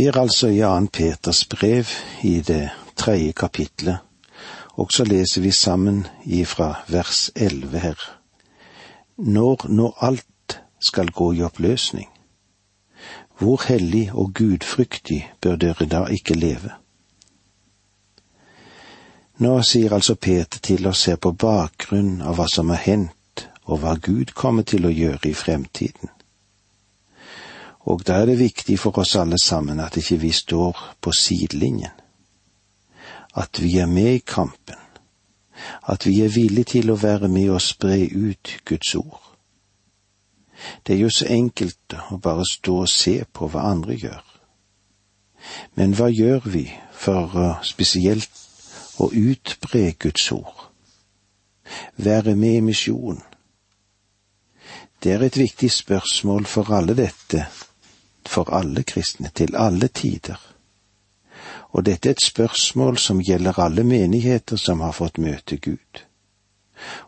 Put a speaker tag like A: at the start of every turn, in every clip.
A: Vi er altså i Jan Peters brev i det tredje kapitlet, og så leser vi sammen ifra vers elleve her. Når nå alt skal gå i oppløsning, hvor hellig og gudfryktig bør dere da ikke leve? Nå sier altså Peter til oss her på bakgrunn av hva som har hendt, og hva Gud kommer til å gjøre i fremtiden. Og da er det viktig for oss alle sammen at ikke vi står på sidelinjen. At vi er med i kampen. At vi er villige til å være med og spre ut Guds ord. Det er jo så enkelt å bare stå og se på hva andre gjør. Men hva gjør vi for spesielt å utbre Guds ord? Være med i misjonen? Det er et viktig spørsmål for alle dette for alle kristne, til alle tider. Og dette er et spørsmål som gjelder alle menigheter som har fått møte Gud.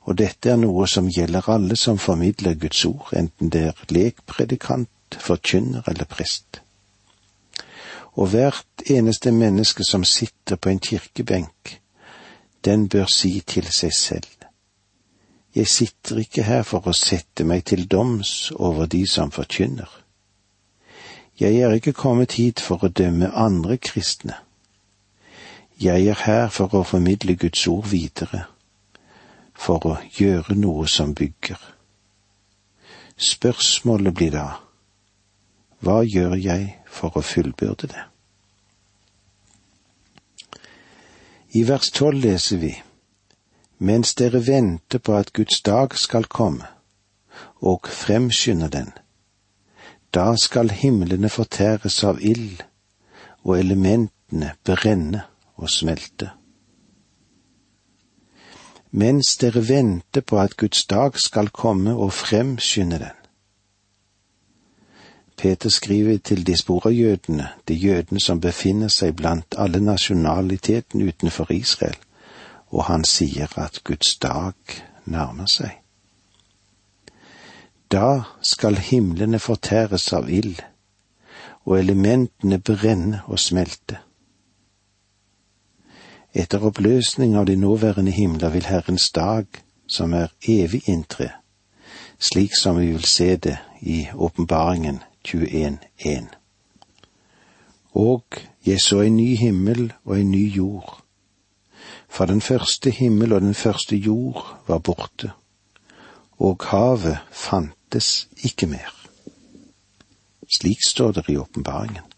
A: Og dette er noe som gjelder alle som formidler Guds ord, enten det er lekpredikant, forkynner eller prest. Og hvert eneste menneske som sitter på en kirkebenk, den bør si til seg selv, jeg sitter ikke her for å sette meg til doms over de som forkynner. Jeg er ikke kommet hit for å dømme andre kristne. Jeg er her for å formidle Guds ord videre, for å gjøre noe som bygger. Spørsmålet blir da, hva gjør jeg for å fullbyrde det? I vers tolv leser vi, mens dere venter på at Guds dag skal komme, og fremskynder den, da skal himlene fortæres av ild, og elementene brenne og smelte. Mens dere venter på at Guds dag skal komme og fremskynde den. Peter skriver til de sporajødene, de jødene som befinner seg blant alle nasjonalitetene utenfor Israel, og han sier at Guds dag nærmer seg. Da skal himlene fortæres av ild, og elementene brenne og smelte. Etter oppløsning av de nåværende himler vil Herrens dag, som er evig inntre, slik som vi vil se det i Åpenbaringen 21.1. Og jeg så en ny himmel og en ny jord, for den første himmel og den første jord var borte, og havet fantes ikke mer. Slik står det i åpenbaringen.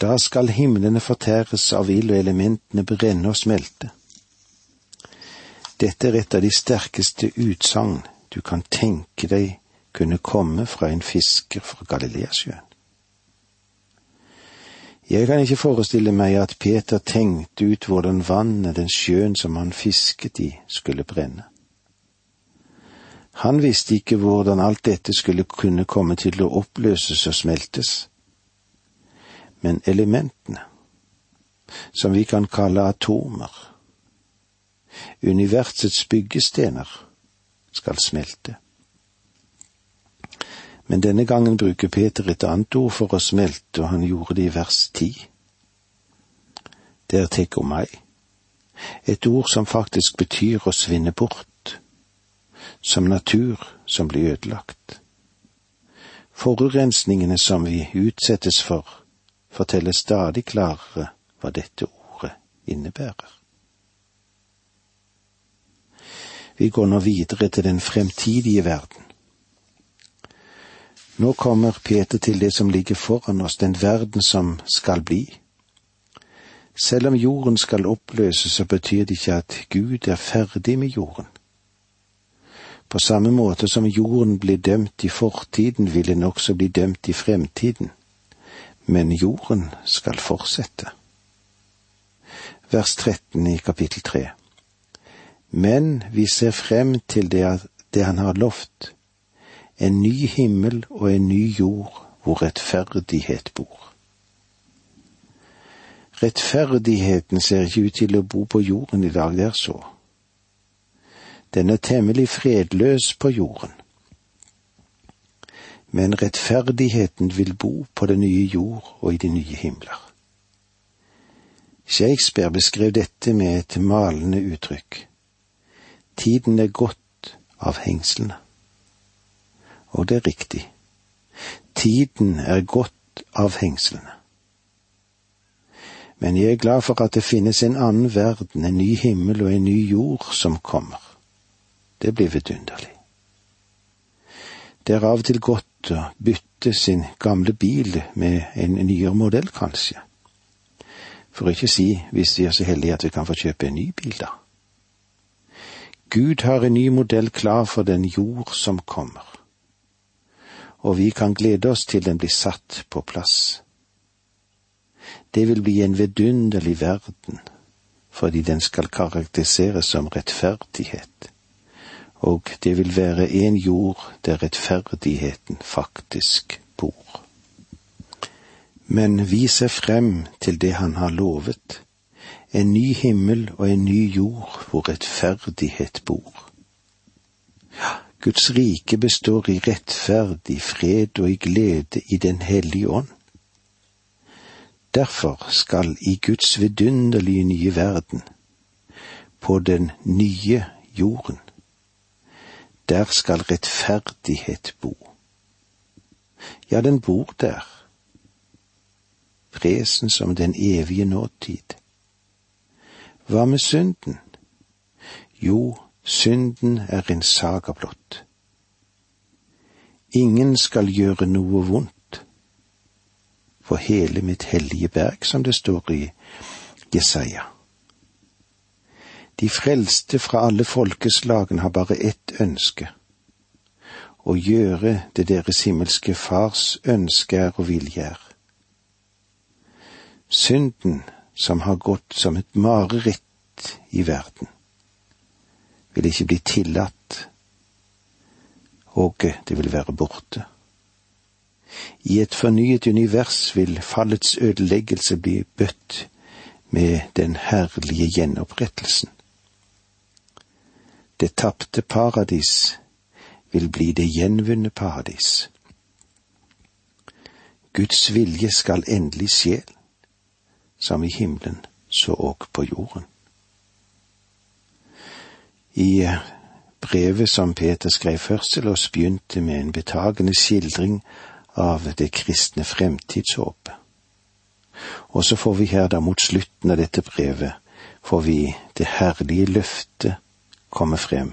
A: Da skal himlene fortæres av ild og elementene brenne og smelte. Dette er et av de sterkeste utsagn du kan tenke deg kunne komme fra en fisker fra Galileasjøen. Jeg kan ikke forestille meg at Peter tenkte ut hvordan vannet, den sjøen som han fisket i, skulle brenne. Han visste ikke hvordan alt dette skulle kunne komme til å oppløses og smeltes. Men elementene, som vi kan kalle atomer, universets byggestener, skal smelte. Men denne gangen bruker Peter et annet ord for å smelte, og han gjorde det i vers ti. Det er tekomai, et ord som faktisk betyr å svinne bort som natur som blir ødelagt. Forurensningene som vi utsettes for, forteller stadig klarere hva dette ordet innebærer. Vi går nå videre til den fremtidige verden. Nå kommer Peter til det som ligger foran oss, den verden som skal bli. Selv om jorden skal oppløses, så betyr det ikke at Gud er ferdig med jorden. På samme måte som jorden blir dømt i fortiden, vil den også bli dømt i fremtiden. Men jorden skal fortsette. Vers 13 i kapittel 3. Men vi ser frem til det, det han har lovt, en ny himmel og en ny jord hvor rettferdighet bor. Rettferdigheten ser ikke ut til å bo på jorden i dag, det er så den er temmelig fredløs på jorden. men rettferdigheten vil bo på den nye jord og i de nye himler. Shakespeare beskrev dette med et malende uttrykk. Tiden er gått av hengslene. Og det er riktig. Tiden er gått av hengslene. Men jeg er glad for at det finnes en annen verden, en ny himmel og en ny jord som kommer. Det blir vidunderlig. Det er av og til godt å bytte sin gamle bil med en nyere modell, kanskje. For ikke si hvis vi er så heldige at vi kan få kjøpe en ny bil, da. Gud har en ny modell klar for den jord som kommer, og vi kan glede oss til den blir satt på plass. Det vil bli en vidunderlig verden, fordi den skal karakteriseres som rettferdighet, og det vil være en jord der rettferdigheten faktisk bor men vi ser frem til det han har lovet, en ny himmel og en ny jord hvor rettferdighet bor. Guds rike består i rettferd, i fred og i glede i Den hellige ånd. Derfor skal i Guds vidunderlige nye verden, på den nye jorden, der skal rettferdighet bo. Ja, den bor der presen som den evige nåtid. Hva med synden? Jo, synden er en saga blott. Ingen skal gjøre noe vondt for hele mitt hellige berg, som det står i Jesaja. De frelste fra alle folkeslagene har bare ett ønske, å gjøre det deres himmelske Fars ønske er og vilje er. Synden som har gått som et mareritt i verden, vil ikke bli tillatt, og det vil være borte. I et fornyet univers vil fallets ødeleggelse bli bøtt med den herlige gjenopprettelsen. Det tapte paradis vil bli det gjenvunne paradis. Guds vilje skal endelig skje, som i himmelen, så òg på jorden. I brevet som Peter skrev først til oss, begynte med en betagende skildring av det kristne fremtidshåpet. Og så får vi her da mot slutten av dette brevet, får vi det herlige løftet komme frem,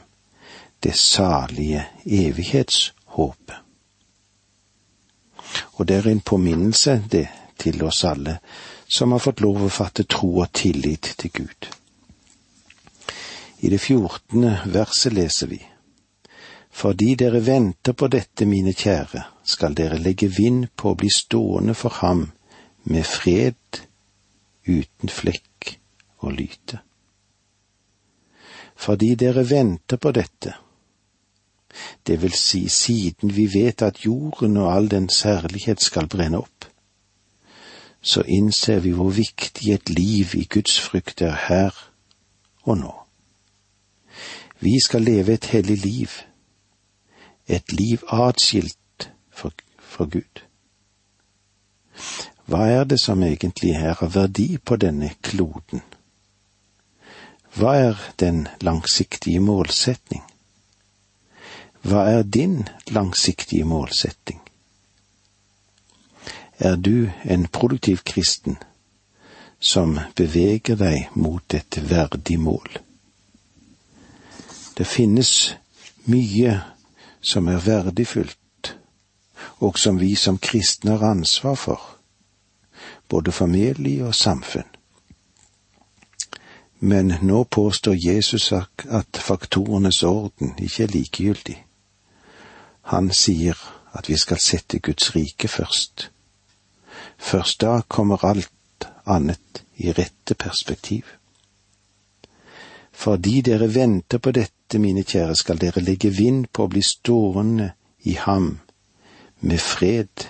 A: det salige evighetshåpet. Og det er en påminnelse, det, til oss alle, som har fått lov å fatte tro og tillit til Gud. I det fjortende verset leser vi Fordi dere venter på dette, mine kjære, skal dere legge vind på å bli stående for ham med fred, uten flekk og lyte. Fordi dere venter på dette, det vil si siden vi vet at jorden og all dens herlighet skal brenne opp, så innser vi hvor viktig et liv i Guds frykt er her og nå. Vi skal leve et hellig liv, et liv atskilt fra Gud. Hva er det som egentlig er av verdi på denne kloden? Hva er den langsiktige målsetning? Hva er din langsiktige målsetting? er du en produktiv kristen som beveger deg mot et verdig mål. Det finnes mye som er verdifullt, og som vi som kristne har ansvar for, både familie og samfunn. Men nå påstår Jesus at faktorenes orden ikke er likegyldig. Han sier at vi skal sette Guds rike først Først da kommer alt annet i rette perspektiv. Fordi dere venter på dette, mine kjære, skal dere legge vind på å bli stående i ham med fred,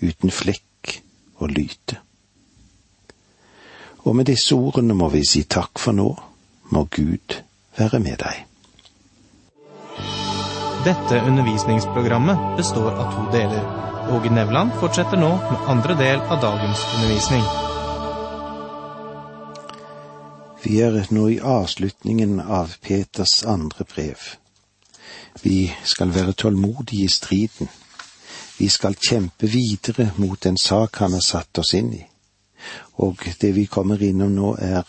A: uten flekk og lyte. Og med disse ordene må vi si takk for nå, må Gud være med deg.
B: Dette undervisningsprogrammet består av to deler. Åge Nevland fortsetter nå med andre del av dagens undervisning.
A: Vi er nå i avslutningen av Peters andre brev. Vi skal være tålmodige i striden. Vi skal kjempe videre mot den sak han har satt oss inn i. Og det vi kommer innom nå, er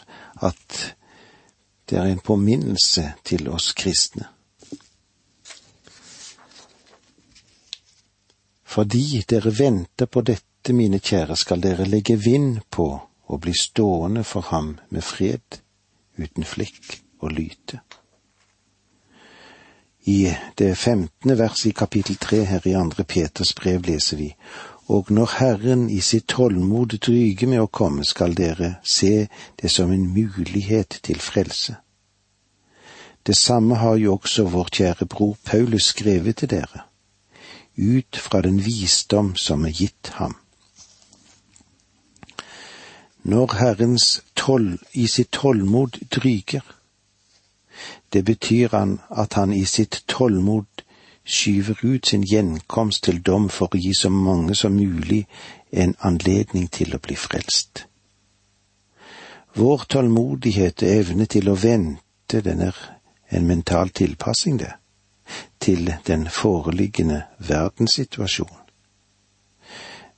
A: at det er en påminnelse til oss kristne. Fordi dere venter på dette, mine kjære, skal dere legge vind på å bli stående for ham med fred, uten flikk og lyte. I det femtende verset i kapittel tre her i andre Peters brev leser vi, og når Herren i sitt tålmod dryger med å komme, skal dere se det som en mulighet til frelse. Det samme har jo også vår kjære bror Paulus skrevet til dere ut fra den visdom som er gitt ham. Når Herrens tål i sitt tålmod dryger, det betyr han at han i sitt tålmod skyver ut sin gjenkomst til dom for å gi så mange som mulig en anledning til å bli frelst. Vår tålmodighet og evne til å vente, den er en mental tilpassing, det til den foreliggende verdenssituasjon.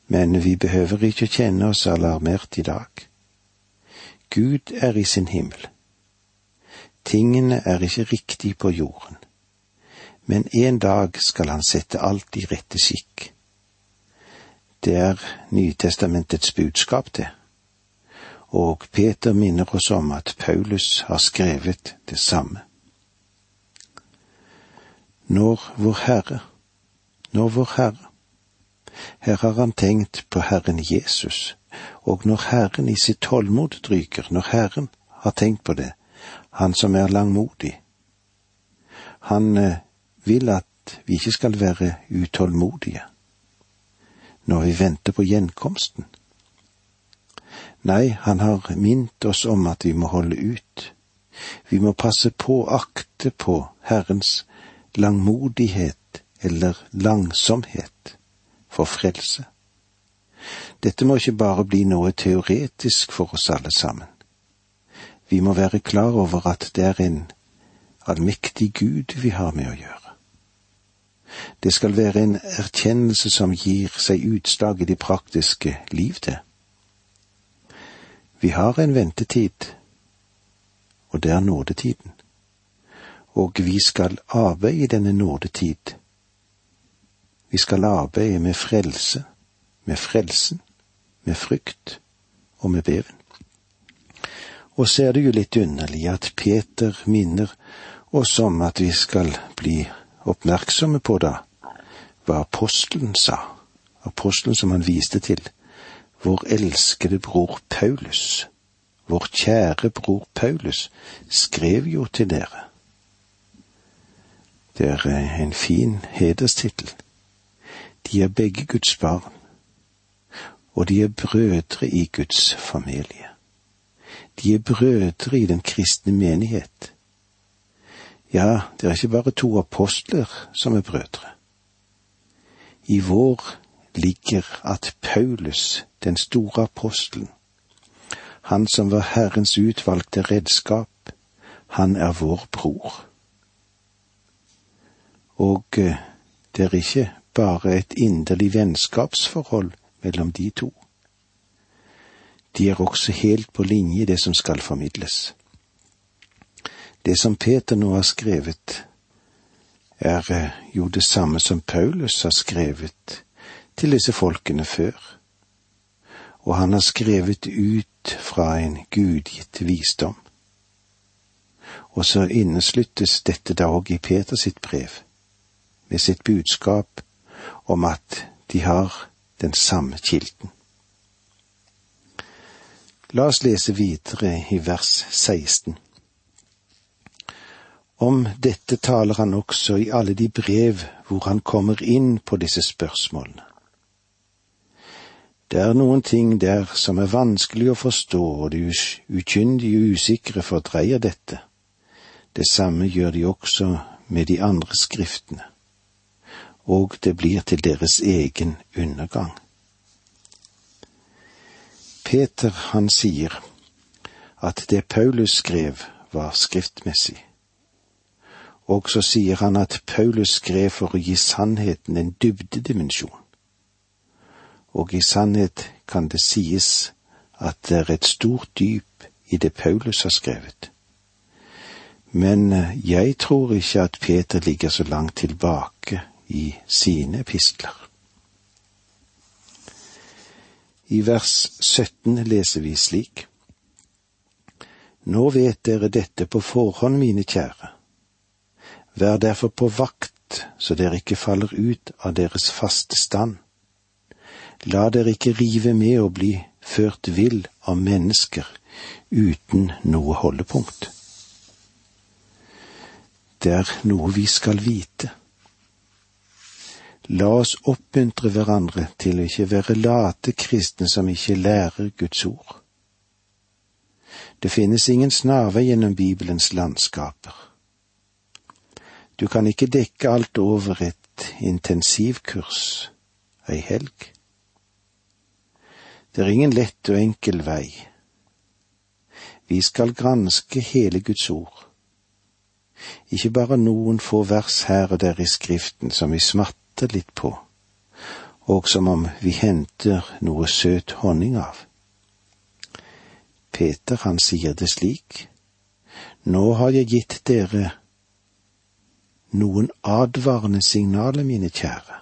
A: Men vi behøver ikke kjenne oss alarmert i dag. Gud er i sin himmel. Tingene er ikke riktig på jorden, men en dag skal han sette alt i rette skikk. Det er Nytestamentets budskap, det. Og Peter minner oss om at Paulus har skrevet det samme når vår Herre, når vår Herre. Her har han tenkt på Herren Jesus, og når Herren i sitt tålmod dryker, når Herren har tenkt på det, han som er langmodig. Han eh, vil at vi ikke skal være utålmodige når vi venter på gjenkomsten. Nei, han har mint oss om at vi må holde ut. Vi må passe på, akte på Herrens langmodighet eller langsomhet for frelse. Dette må ikke bare bli noe teoretisk for oss alle sammen. Vi må være klar over at det er en allmektig Gud vi har med å gjøre. Det skal være en erkjennelse som gir seg utslag i det praktiske liv til. Vi har en ventetid, og det er nådetiden og vi skal arbeide i denne nådetid. Vi skal arbeide med frelse, med frelsen, med frykt og med beven. Og så er det jo litt underlig at Peter minner oss om at vi skal bli oppmerksomme på da hva apostelen sa, apostelen som han viste til, vår elskede bror Paulus, vår kjære bror Paulus, skrev jo til dere det er eh, en fin hederstittel. De er begge Guds barn, og de er brødre i Guds familie. De er brødre i den kristne menighet. Ja, det er ikke bare to apostler som er brødre. I vår ligger at Paulus, den store apostelen, han som var Herrens utvalgte redskap, han er vår bror. Og eh, det er ikke bare et inderlig vennskapsforhold mellom de to. De er også helt på linje i det som skal formidles. Det som Peter nå har skrevet, er eh, jo det samme som Paulus har skrevet til disse folkene før. Og han har skrevet ut fra en gudgitt visdom. Og så innesluttes dette da òg i Peters sitt brev med sitt budskap om at de har den samme kilden. La oss lese videre i vers 16. Om dette taler han også i alle de brev hvor han kommer inn på disse spørsmålene. Det er noen ting der som er vanskelig å forstå, og de ukyndige og usikre fordreier dette. Det samme gjør de også med de andre skriftene. og det blir til deres egen undergang. Peter, han sier at det Paulus skrev, var skriftmessig. Og så sier han at Paulus skrev for å gi sannheten en dybdedimensjon. Og i sannhet kan det sies at det er et stort dyp i det Paulus har skrevet. Men eh, jeg tror ikke at Peter ligger så langt tilbake i sine epistler. I vers 17 leser vi slik. Nå vet dere dette på forhånd, mine kjære. Vær derfor på vakt, så dere ikke faller ut av deres faste stand. La dere ikke rive med og bli ført vill av mennesker uten noe holdepunkt. Det er noe vi skal vite. La oss oppmuntre hverandre til å ikke være late kristne som ikke lærer Guds ord. Det finnes ingen snarvei gjennom Bibelens landskaper. Du kan ikke dekke alt over et intensivkurs, ei helg. Det er ingen lett og enkel vei. Vi skal granske hele Guds ord. Ikke bare noen få vers her og der i Skriften som vi smatter litt på, og som om vi henter noe søt honning av. Peter, han sier det slik, Nå har jeg gitt dere noen advarende signaler, mine kjære.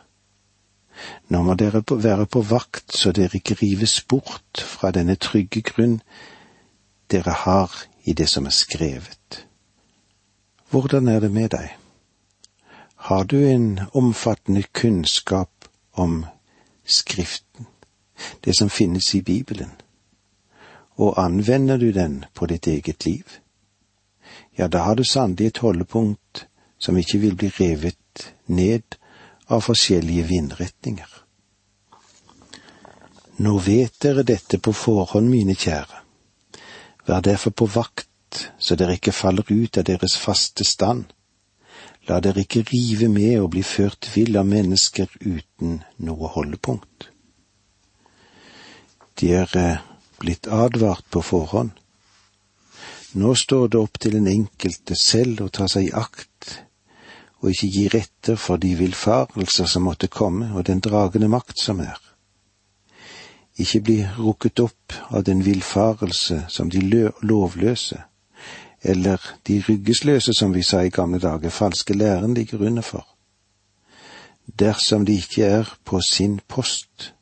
A: Nå må dere være på vakt så dere ikke rives bort fra denne trygge grunn dere har i det som er skrevet. Hvordan er det med deg? Har du en omfattende kunnskap om Skriften, det som finnes i Bibelen, og anvender du den på ditt eget liv? Ja, da har du sannelig et holdepunkt som ikke vil bli revet ned av forskjellige vindretninger. Nå vet dere dette på forhånd, mine kjære. Vær derfor på vakt, så dere ikke faller ut av deres faste stand. La dere ikke rive med og bli ført vill av mennesker uten noe holdepunkt. De er eh, blitt advart på forhånd. Nå står det opp til den enkelte selv å ta seg i akt og ikke gi etter for de villfarelser som måtte komme, og den dragende makt som er. Ikke bli rukket opp av den villfarelse som de lovløse, eller de ryggesløse, som vi sa i gamle dager, falske læren ligger under for. Dersom de ikke er på sin post,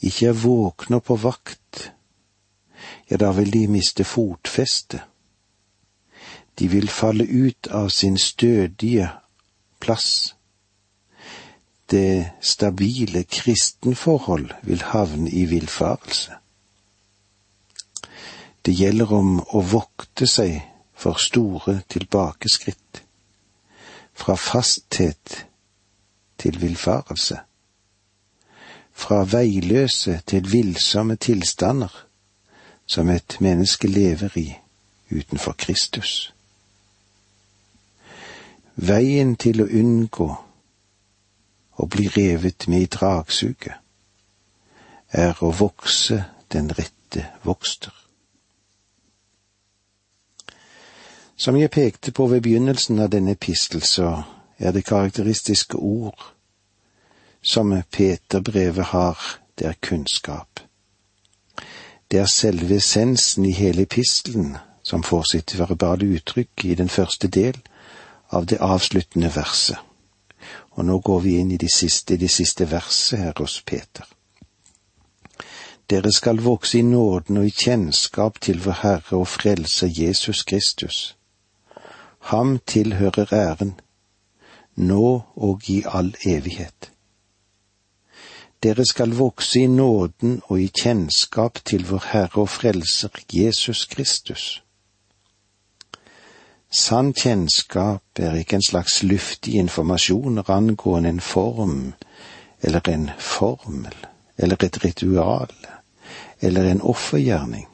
A: ikke er våkne og på vakt, ja, da vil de miste fotfestet de vil falle ut av sin stødige plass. Det stabile kristenforhold vil havne i villfarelse. Det gjelder om å vokte seg for store tilbakeskritt, fra fasthet til villfarelse, fra veiløse til villsomme tilstander som et menneske lever i utenfor Kristus. Veien til å unngå å bli revet med i dragsuget er å vokse den rette vokster. Som jeg pekte på ved begynnelsen av denne epistel, så er det karakteristiske ord som Peterbrevet har, det er kunnskap. Det er selve essensen i hele epistelen som får sitt verbale uttrykk i den første del, av det avsluttende verset. Og nå går vi inn i de siste, de siste verset her hos Peter. Dere skal vokse i nåden og i kjennskap til vår Herre og Frelser Jesus Kristus. Ham tilhører æren, nå og i all evighet. Dere skal vokse i nåden og i kjennskap til vår Herre og Frelser Jesus Kristus. Sann kjennskap er ikke en slags luftig informasjon angående en form eller en formel eller et ritual eller en offergjerning.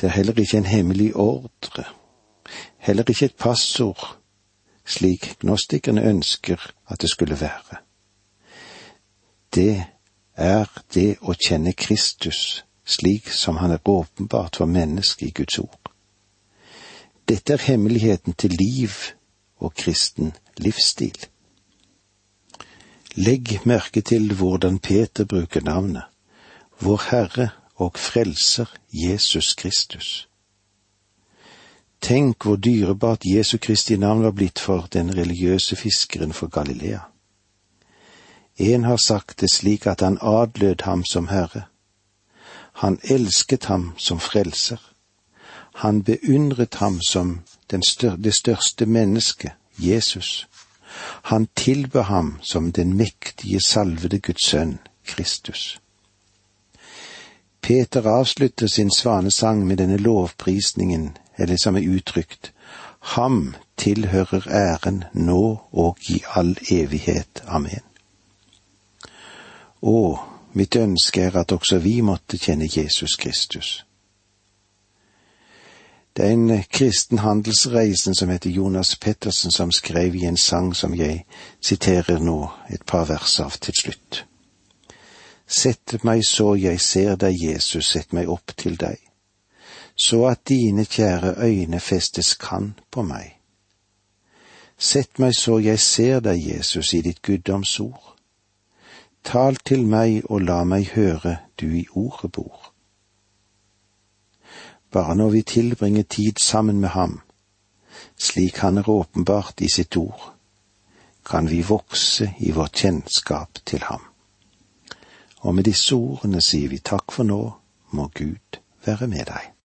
A: Det er heller ikke en hemmelig ordre, heller ikke et passord, slik gnostikerne ønsker at det skulle være. Det er det å kjenne Kristus slik som han er åpenbart for mennesket i Guds ord. Dette er hemmeligheten til liv og kristen livsstil. Legg merke til hvordan Peter bruker navnet, Vår Herre og Frelser Jesus Kristus. Tenk hvor dyrebart Jesu Kristi navn var blitt for den religiøse fiskeren for Galilea. En har sagt det slik at han adlød ham som herre. Han elsket ham som frelser. Han beundret ham som stør det største mennesket, Jesus. Han tilbød ham som den mektige salvede Guds sønn, Kristus. Peter avslutter sin svanesang med denne lovprisningen, eller som er uttrykt, Ham tilhører æren nå og i all evighet. Amen. Å, mitt ønske er at også vi måtte kjenne Jesus Kristus. Det er en kristen handelsreisen som heter Jonas Pettersen, som skrev i en sang som jeg siterer nå et par vers av til slutt. Sett meg så jeg ser deg, Jesus, sett meg opp til deg, så at dine kjære øyne festes kan på meg. Sett meg så jeg ser deg, Jesus, i ditt guddoms ord. Tal til meg og la meg høre du i ordet bor. Bare når vi tilbringer tid sammen med ham, slik han er åpenbart i sitt ord, kan vi vokse i vårt kjennskap til ham. Og med disse ordene sier vi takk for nå, må Gud være med deg.